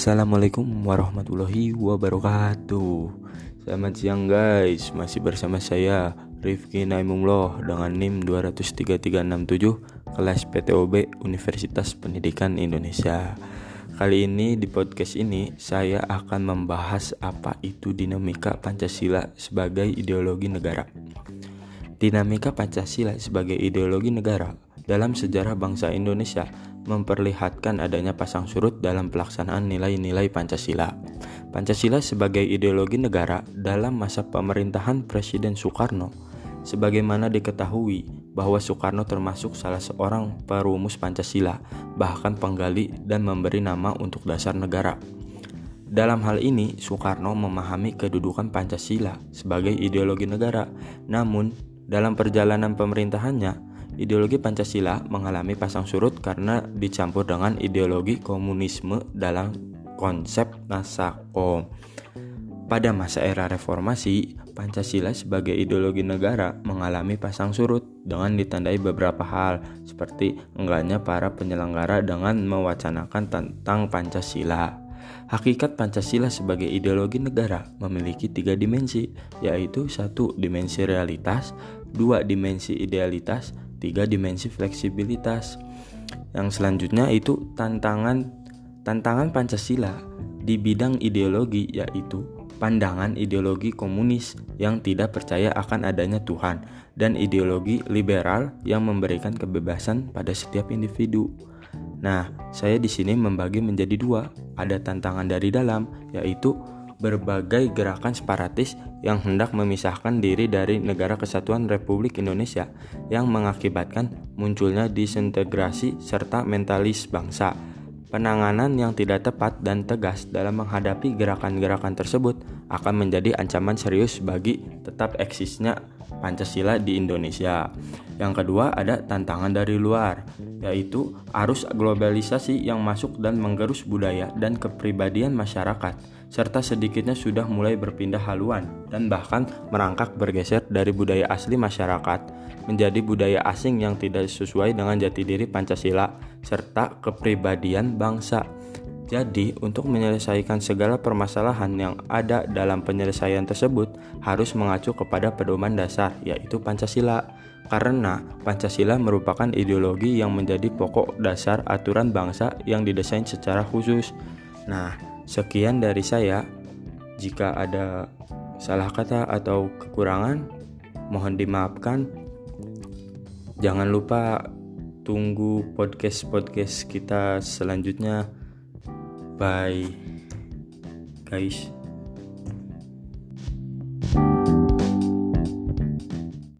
Assalamualaikum warahmatullahi wabarakatuh. Selamat siang guys. Masih bersama saya Rifki Naimullah Dengan NIM 23367 Kelas PTOB Universitas Pendidikan Indonesia. Kali ini di podcast ini Saya akan membahas apa itu dinamika Pancasila sebagai ideologi negara. Dinamika Pancasila sebagai ideologi negara dalam sejarah bangsa Indonesia memperlihatkan adanya pasang surut dalam pelaksanaan nilai-nilai Pancasila. Pancasila sebagai ideologi negara dalam masa pemerintahan Presiden Soekarno, sebagaimana diketahui bahwa Soekarno termasuk salah seorang perumus Pancasila, bahkan penggali dan memberi nama untuk dasar negara. Dalam hal ini, Soekarno memahami kedudukan Pancasila sebagai ideologi negara. Namun, dalam perjalanan pemerintahannya, Ideologi Pancasila mengalami pasang surut karena dicampur dengan ideologi komunisme dalam konsep Nasako. Pada masa era reformasi, Pancasila sebagai ideologi negara mengalami pasang surut dengan ditandai beberapa hal seperti enggaknya para penyelenggara dengan mewacanakan tentang Pancasila. Hakikat Pancasila sebagai ideologi negara memiliki tiga dimensi, yaitu satu dimensi realitas, dua dimensi idealitas, tiga dimensi fleksibilitas. Yang selanjutnya itu tantangan tantangan Pancasila di bidang ideologi yaitu pandangan ideologi komunis yang tidak percaya akan adanya Tuhan dan ideologi liberal yang memberikan kebebasan pada setiap individu. Nah, saya di sini membagi menjadi dua. Ada tantangan dari dalam, yaitu berbagai gerakan separatis yang hendak memisahkan diri dari Negara Kesatuan Republik Indonesia yang mengakibatkan munculnya disintegrasi serta mentalis bangsa. Penanganan yang tidak tepat dan tegas dalam menghadapi gerakan-gerakan tersebut akan menjadi ancaman serius bagi tetap eksisnya Pancasila di Indonesia. Yang kedua ada tantangan dari luar, yaitu arus globalisasi yang masuk dan menggerus budaya dan kepribadian masyarakat serta sedikitnya sudah mulai berpindah haluan dan bahkan merangkak bergeser dari budaya asli masyarakat menjadi budaya asing yang tidak sesuai dengan jati diri Pancasila serta kepribadian bangsa. Jadi, untuk menyelesaikan segala permasalahan yang ada dalam penyelesaian tersebut harus mengacu kepada pedoman dasar, yaitu Pancasila. Karena Pancasila merupakan ideologi yang menjadi pokok dasar aturan bangsa yang didesain secara khusus. Nah, Sekian dari saya. Jika ada salah kata atau kekurangan, mohon dimaafkan. Jangan lupa tunggu podcast-podcast kita selanjutnya. Bye, guys.